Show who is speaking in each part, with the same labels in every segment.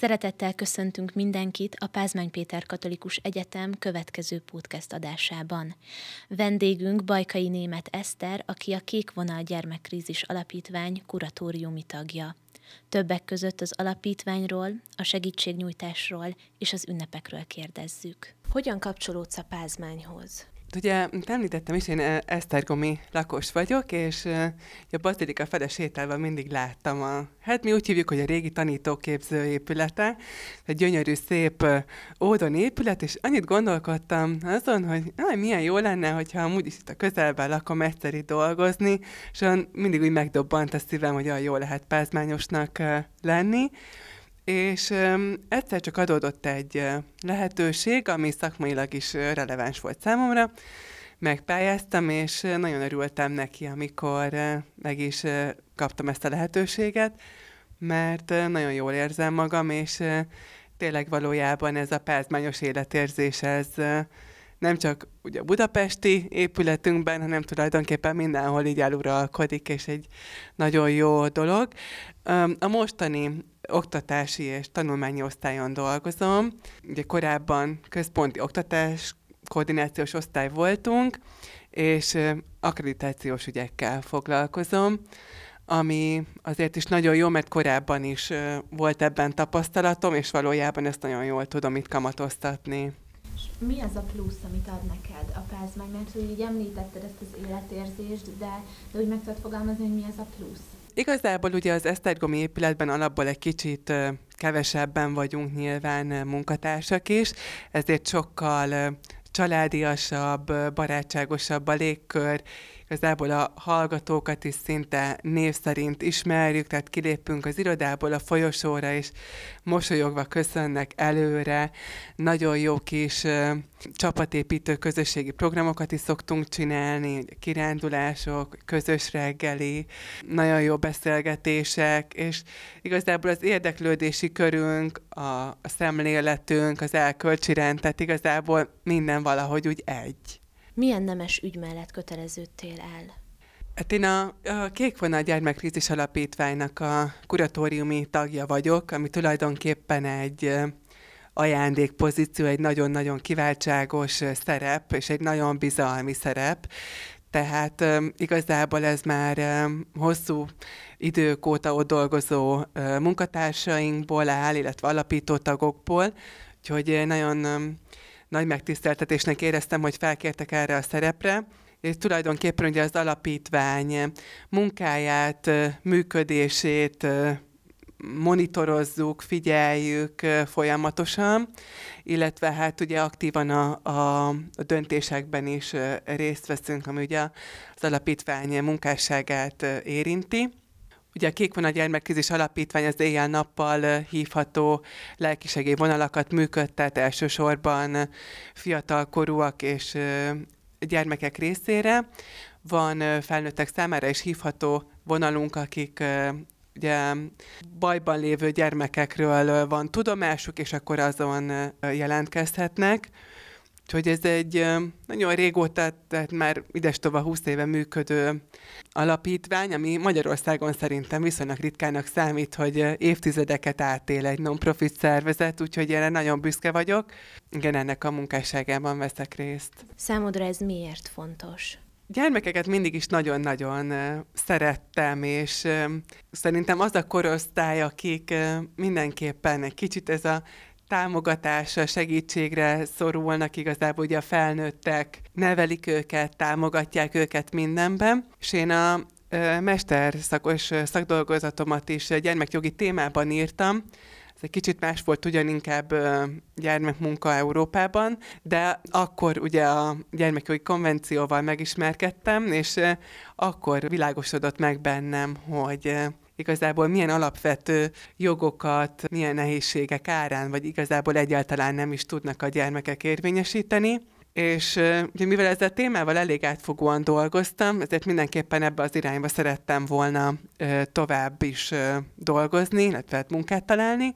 Speaker 1: Szeretettel köszöntünk mindenkit a Pázmány Péter Katolikus Egyetem következő podcast adásában. Vendégünk Bajkai Német Eszter, aki a Kék Vonal Gyermekkrízis Alapítvány kuratóriumi tagja. Többek között az alapítványról, a segítségnyújtásról és az ünnepekről kérdezzük. Hogyan kapcsolódsz a pázmányhoz?
Speaker 2: Ugye, említettem is, én Esztergomi lakos vagyok, és a Bazilika fele sétálva mindig láttam a, hát mi úgy hívjuk, hogy a régi tanítóképző épülete, egy gyönyörű, szép ódon épület, és annyit gondolkodtam azon, hogy aj, milyen jó lenne, hogyha amúgy is itt a közelben lakom egyszer itt dolgozni, és mindig úgy megdobbant a szívem, hogy olyan jó lehet pázmányosnak lenni, és egyszer csak adódott egy lehetőség, ami szakmailag is releváns volt számomra. Megpályáztam, és nagyon örültem neki, amikor meg is kaptam ezt a lehetőséget, mert nagyon jól érzem magam, és tényleg valójában ez a pázmányos életérzés, ez nem csak ugye a budapesti épületünkben, hanem tulajdonképpen mindenhol így eluralkodik, és egy nagyon jó dolog. A mostani oktatási és tanulmányi osztályon dolgozom. Ugye korábban központi oktatás koordinációs osztály voltunk, és akkreditációs ügyekkel foglalkozom, ami azért is nagyon jó, mert korábban is volt ebben tapasztalatom, és valójában ezt nagyon jól tudom itt kamatoztatni.
Speaker 1: Mi az a plusz, amit ad neked a pázmány? Mert hogy így említetted ezt az életérzést, de, de úgy meg tudod fogalmazni, hogy mi az a plusz?
Speaker 2: Igazából ugye az Esztergomi épületben alapból egy kicsit kevesebben vagyunk nyilván munkatársak is, ezért sokkal családiasabb, barátságosabb a légkör, igazából a hallgatókat is szinte név szerint ismerjük, tehát kilépünk az irodából a folyosóra, és mosolyogva köszönnek előre. Nagyon jó kis uh, csapatépítő közösségi programokat is szoktunk csinálni, kirándulások, közös reggeli, nagyon jó beszélgetések, és igazából az érdeklődési körünk, a, a szemléletünk, az elkölcsi rend, tehát igazából minden valahogy úgy egy.
Speaker 1: Milyen nemes ügy mellett köteleződtél el?
Speaker 2: Hát én a, a Kékvonal Gyermekkrízis Alapítványnak a kuratóriumi tagja vagyok, ami tulajdonképpen egy ajándékpozíció, egy nagyon-nagyon kiváltságos szerep, és egy nagyon bizalmi szerep. Tehát igazából ez már hosszú idők óta ott dolgozó munkatársainkból áll, illetve alapító tagokból, úgyhogy nagyon nagy megtiszteltetésnek éreztem, hogy felkértek erre a szerepre, és tulajdonképpen ugye az alapítvány munkáját, működését monitorozzuk, figyeljük folyamatosan, illetve hát ugye aktívan a, a, a döntésekben is részt veszünk, ami ugye az alapítvány munkásságát érinti. Ugye a Kék a Gyermekkrízis Alapítvány az éjjel-nappal hívható lelkisegély vonalakat működtet elsősorban fiatalkorúak és gyermekek részére. Van felnőttek számára is hívható vonalunk, akik ugye bajban lévő gyermekekről van tudomásuk, és akkor azon jelentkezhetnek. Úgyhogy ez egy nagyon régóta, tehát már idestova 20 éve működő alapítvány, ami Magyarországon szerintem viszonylag ritkának számít, hogy évtizedeket átél egy non-profit szervezet, úgyhogy erre nagyon büszke vagyok. Igen, ennek a munkásságában veszek részt.
Speaker 1: Számodra ez miért fontos?
Speaker 2: Gyermekeket mindig is nagyon-nagyon szerettem, és szerintem az a korosztály, akik mindenképpen egy kicsit ez a támogatásra, segítségre szorulnak igazából ugye a felnőttek, nevelik őket, támogatják őket mindenben, és én a mesterszakos szakdolgozatomat is gyermekjogi témában írtam, ez egy kicsit más volt ugyan inkább gyermekmunka Európában, de akkor ugye a gyermekjogi konvencióval megismerkedtem, és akkor világosodott meg bennem, hogy igazából milyen alapvető jogokat, milyen nehézségek árán, vagy igazából egyáltalán nem is tudnak a gyermekek érvényesíteni. És ugye, mivel ezzel a témával elég átfogóan dolgoztam, ezért mindenképpen ebbe az irányba szerettem volna tovább is dolgozni, illetve hát munkát találni,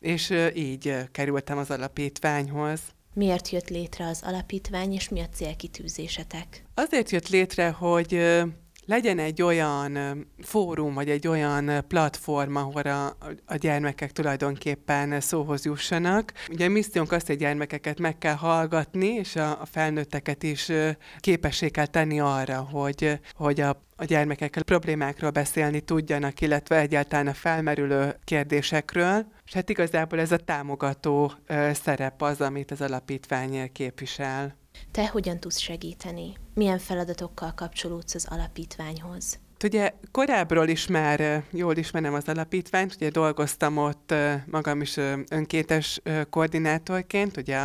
Speaker 2: és így kerültem az alapítványhoz.
Speaker 1: Miért jött létre az alapítvány, és mi a célkitűzésetek?
Speaker 2: Azért jött létre, hogy legyen egy olyan fórum, vagy egy olyan platform, ahol a, a gyermekek tulajdonképpen szóhoz jussanak. Ugye a missziónk azt, hogy gyermekeket meg kell hallgatni, és a, a felnőtteket is képessé kell tenni arra, hogy, hogy a a gyermekekkel problémákról beszélni tudjanak, illetve egyáltalán a felmerülő kérdésekről. És hát igazából ez a támogató szerep az, amit az alapítvány képvisel.
Speaker 1: Te hogyan tudsz segíteni? Milyen feladatokkal kapcsolódsz az alapítványhoz?
Speaker 2: Ugye korábbról is már jól ismerem az alapítványt, ugye dolgoztam ott magam is önkéntes koordinátorként, ugye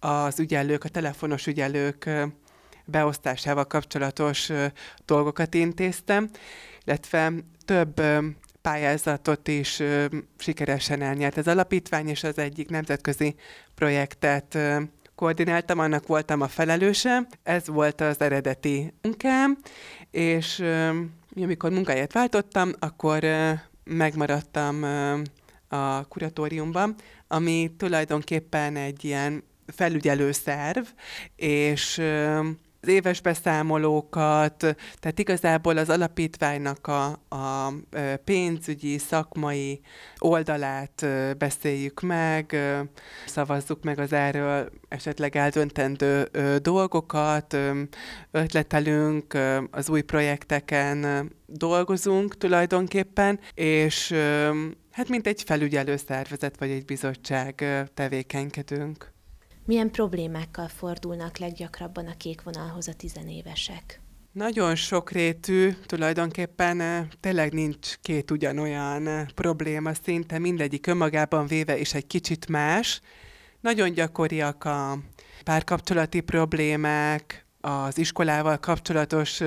Speaker 2: az ügyelők, a telefonos ügyelők beosztásával kapcsolatos dolgokat intéztem, illetve több pályázatot is sikeresen elnyert az alapítvány, és az egyik nemzetközi projektet koordináltam, annak voltam a felelőse. Ez volt az eredeti munkám, és amikor munkáját váltottam, akkor megmaradtam a kuratóriumban, ami tulajdonképpen egy ilyen felügyelő szerv, és az éves beszámolókat, tehát igazából az alapítványnak a, a pénzügyi, szakmai oldalát beszéljük meg, szavazzuk meg az erről esetleg eldöntendő dolgokat, ötletelünk, az új projekteken dolgozunk tulajdonképpen, és hát mint egy felügyelő szervezet vagy egy bizottság tevékenykedünk.
Speaker 1: Milyen problémákkal fordulnak leggyakrabban a kék vonalhoz a tizenévesek?
Speaker 2: Nagyon sokrétű, tulajdonképpen tényleg nincs két ugyanolyan probléma, szinte mindegyik önmagában véve és egy kicsit más. Nagyon gyakoriak a párkapcsolati problémák, az iskolával kapcsolatos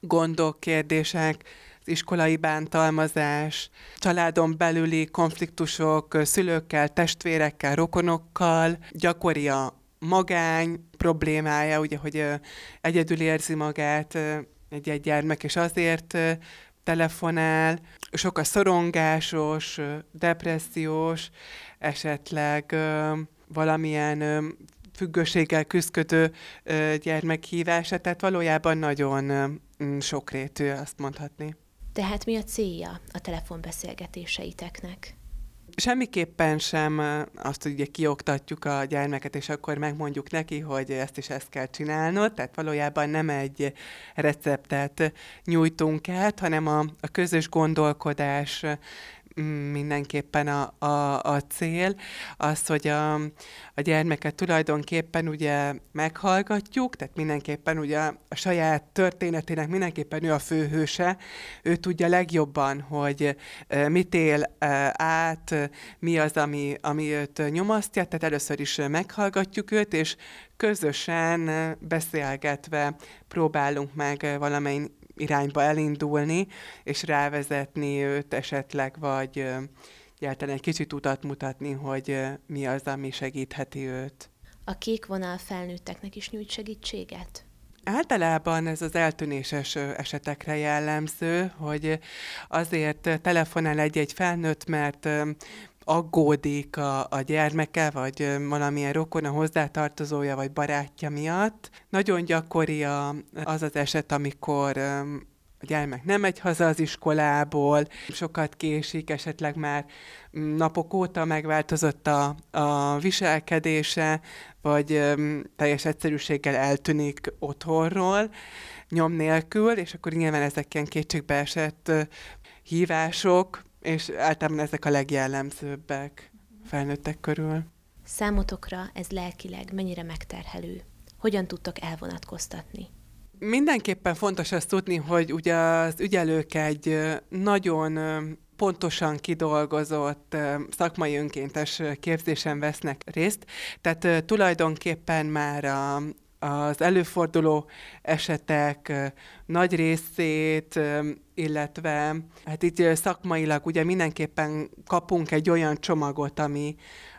Speaker 2: gondok, kérdések, iskolai bántalmazás, családon belüli konfliktusok szülőkkel, testvérekkel, rokonokkal, gyakori a magány problémája, ugye, hogy egyedül érzi magát egy-egy gyermek, és azért telefonál, sok a szorongásos, depressziós, esetleg valamilyen függőséggel küzdködő gyermekhívása, tehát valójában nagyon sokrétű, azt mondhatni.
Speaker 1: Tehát mi a célja a telefonbeszélgetéseiteknek?
Speaker 2: Semmiképpen sem azt, hogy ugye kioktatjuk a gyermeket, és akkor megmondjuk neki, hogy ezt is ezt kell csinálnod, tehát valójában nem egy receptet nyújtunk át, hanem a, a közös gondolkodás mindenképpen a, a, a cél, az, hogy a, a gyermeket tulajdonképpen ugye meghallgatjuk, tehát mindenképpen ugye a saját történetének mindenképpen ő a főhőse, ő tudja legjobban, hogy mit él át, mi az, ami, ami őt nyomasztja, tehát először is meghallgatjuk őt, és közösen beszélgetve próbálunk meg valamely irányba elindulni, és rávezetni őt esetleg, vagy egyáltalán egy kicsit utat mutatni, hogy mi az, ami segítheti őt.
Speaker 1: A kék vonal felnőtteknek is nyújt segítséget?
Speaker 2: Általában ez az eltűnéses esetekre jellemző, hogy azért telefonál egy-egy felnőtt, mert aggódik a, a gyermeke, vagy valamilyen rokon a hozzátartozója, vagy barátja miatt. Nagyon gyakori a, az az eset, amikor a gyermek nem megy haza az iskolából, sokat késik, esetleg már napok óta megváltozott a, a viselkedése, vagy um, teljes egyszerűséggel eltűnik otthonról, nyom nélkül, és akkor nyilván ezek ilyen kétségbeesett hívások, és általában ezek a legjellemzőbbek felnőttek körül.
Speaker 1: Számotokra ez lelkileg mennyire megterhelő? Hogyan tudtok elvonatkoztatni?
Speaker 2: Mindenképpen fontos azt tudni, hogy ugye az ügyelők egy nagyon pontosan kidolgozott szakmai önkéntes képzésen vesznek részt, tehát tulajdonképpen már a, az előforduló esetek nagy részét, illetve hát itt szakmailag ugye mindenképpen kapunk egy olyan csomagot, ami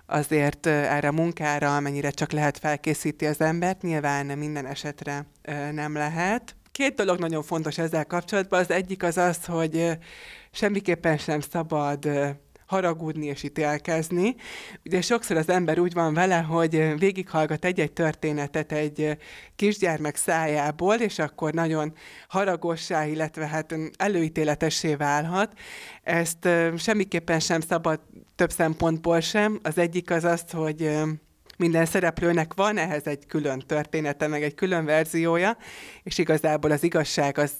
Speaker 2: azért erre a munkára, amennyire csak lehet felkészíti az embert, nyilván minden esetre nem lehet. Két dolog nagyon fontos ezzel kapcsolatban. Az egyik az az, hogy semmiképpen sem szabad haragudni és ítélkezni. Ugye sokszor az ember úgy van vele, hogy végighallgat egy-egy történetet egy kisgyermek szájából, és akkor nagyon haragossá, illetve hát előítéletessé válhat. Ezt semmiképpen sem szabad több szempontból sem. Az egyik az az, hogy minden szereplőnek van ehhez egy külön története, meg egy külön verziója, és igazából az igazság az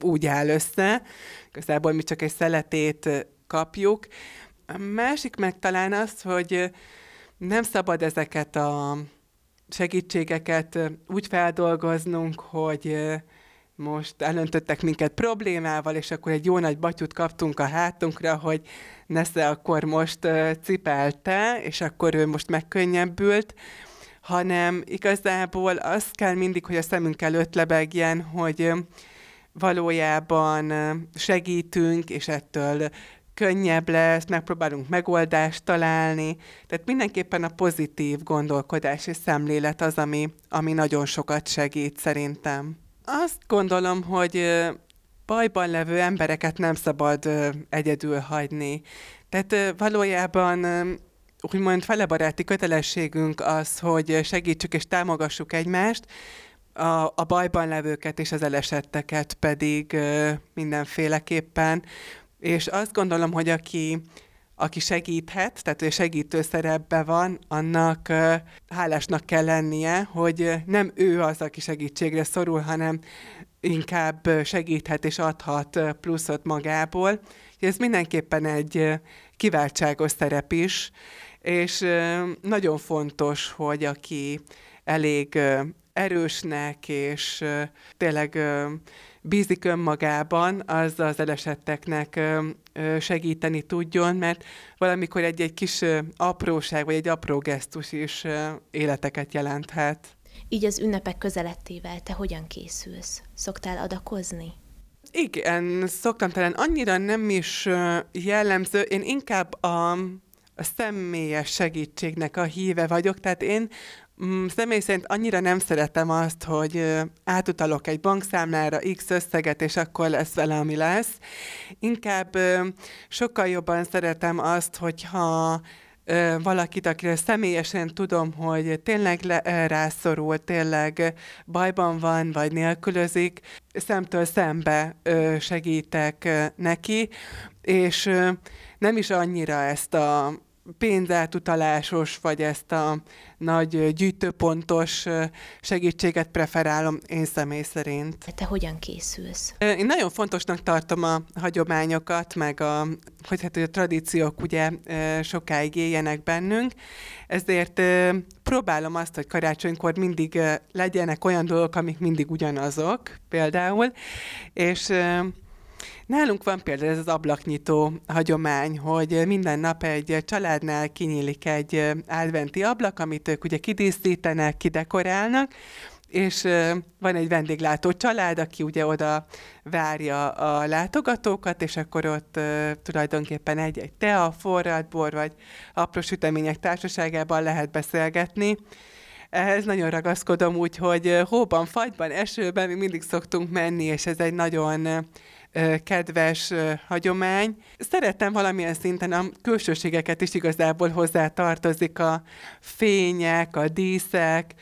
Speaker 2: úgy áll össze, igazából mi csak egy szeletét kapjuk. A másik meg talán az, hogy nem szabad ezeket a segítségeket úgy feldolgoznunk, hogy most elöntöttek minket problémával, és akkor egy jó nagy batyut kaptunk a hátunkra, hogy Nesze akkor most cipelte, és akkor ő most megkönnyebbült, hanem igazából az kell mindig, hogy a szemünk előtt lebegjen, hogy valójában segítünk, és ettől könnyebb lesz, megpróbálunk megoldást találni. Tehát mindenképpen a pozitív gondolkodás és szemlélet az, ami, ami nagyon sokat segít szerintem. Azt gondolom, hogy bajban levő embereket nem szabad egyedül hagyni. Tehát valójában úgymond felebaráti kötelességünk az, hogy segítsük és támogassuk egymást, a, a bajban levőket és az elesetteket pedig mindenféleképpen. És azt gondolom, hogy aki aki segíthet, tehát ő segítő szerepbe van, annak hálásnak kell lennie, hogy nem ő az, aki segítségre szorul, hanem inkább segíthet és adhat pluszot magából. Ez mindenképpen egy kiváltságos szerep is, és nagyon fontos, hogy aki elég erősnek és tényleg bízik önmagában, az az elesetteknek segíteni tudjon, mert valamikor egy-egy kis apróság, vagy egy apró gesztus is életeket jelenthet.
Speaker 1: Így az ünnepek közelettével te hogyan készülsz? Szoktál adakozni?
Speaker 2: Igen, szoktam talán annyira nem is jellemző, én inkább a, a személyes segítségnek a híve vagyok, tehát én Mm, személy szerint annyira nem szeretem azt, hogy átutalok egy bankszámlára X összeget, és akkor lesz vele, ami lesz. Inkább sokkal jobban szeretem azt, hogyha valakit, akire személyesen tudom, hogy tényleg le, rászorul, tényleg bajban van, vagy nélkülözik, szemtől szembe segítek neki, és nem is annyira ezt a pénzátutalásos, vagy ezt a nagy gyűjtőpontos segítséget preferálom én személy szerint.
Speaker 1: Te hogyan készülsz?
Speaker 2: Én nagyon fontosnak tartom a hagyományokat, meg a, hogy hát, hogy a tradíciók ugye sokáig éljenek bennünk, ezért próbálom azt, hogy karácsonykor mindig legyenek olyan dolgok, amik mindig ugyanazok, például, és Nálunk van például ez az ablaknyitó hagyomány, hogy minden nap egy családnál kinyílik egy adventi ablak, amit ők ugye kidíszítenek, kidekorálnak, és van egy vendéglátó család, aki ugye oda várja a látogatókat, és akkor ott tulajdonképpen egy-egy tea, forralt bor, vagy apró sütemények társaságában lehet beszélgetni. Ehhez nagyon ragaszkodom, úgyhogy hóban, fagyban, esőben mi mindig szoktunk menni, és ez egy nagyon kedves hagyomány. Szerettem valamilyen szinten a külsőségeket is igazából hozzá tartozik a fények, a díszek,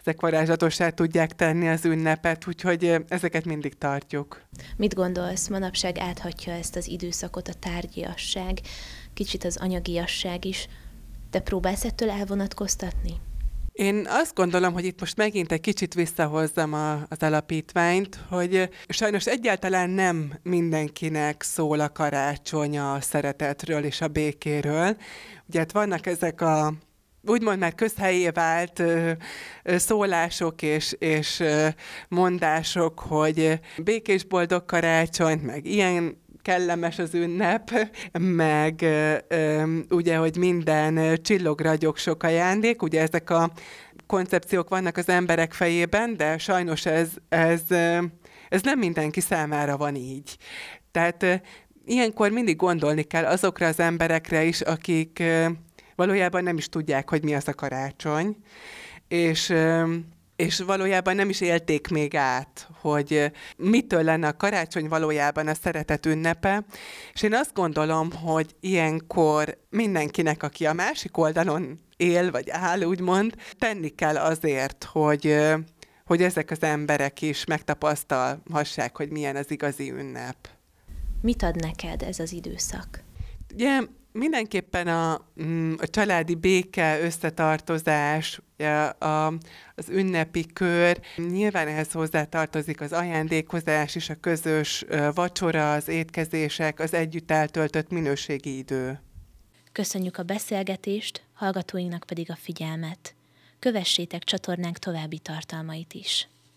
Speaker 2: ezek varázslatosá tudják tenni az ünnepet, úgyhogy ezeket mindig tartjuk.
Speaker 1: Mit gondolsz, manapság áthatja ezt az időszakot a tárgyiasság, kicsit az anyagiasság is. Te próbálsz ettől elvonatkoztatni?
Speaker 2: Én azt gondolom, hogy itt most megint egy kicsit visszahozzam a, az alapítványt, hogy sajnos egyáltalán nem mindenkinek szól a karácsony a szeretetről és a békéről. Ugye hát vannak ezek a úgymond már közhelyé vált szólások és, és mondások, hogy békés boldog karácsony, meg ilyen kellemes az ünnep, meg ugye, hogy minden csillog, ragyog, sok ajándék, ugye ezek a koncepciók vannak az emberek fejében, de sajnos ez, ez, ez nem mindenki számára van így. Tehát ilyenkor mindig gondolni kell azokra az emberekre is, akik valójában nem is tudják, hogy mi az a karácsony, és és valójában nem is élték még át, hogy mitől lenne a karácsony valójában a szeretet ünnepe, és én azt gondolom, hogy ilyenkor mindenkinek, aki a másik oldalon él, vagy áll, úgymond, tenni kell azért, hogy hogy ezek az emberek is megtapasztalhassák, hogy milyen az igazi ünnep.
Speaker 1: Mit ad neked ez az időszak?
Speaker 2: Ugye mindenképpen a, mm, a családi béke, összetartozás, a, az ünnepi kör, nyilván ehhez hozzá tartozik az ajándékozás is, a közös vacsora, az étkezések, az együtt eltöltött minőségi idő.
Speaker 1: Köszönjük a beszélgetést, hallgatóinknak pedig a figyelmet. Kövessétek csatornánk további tartalmait is.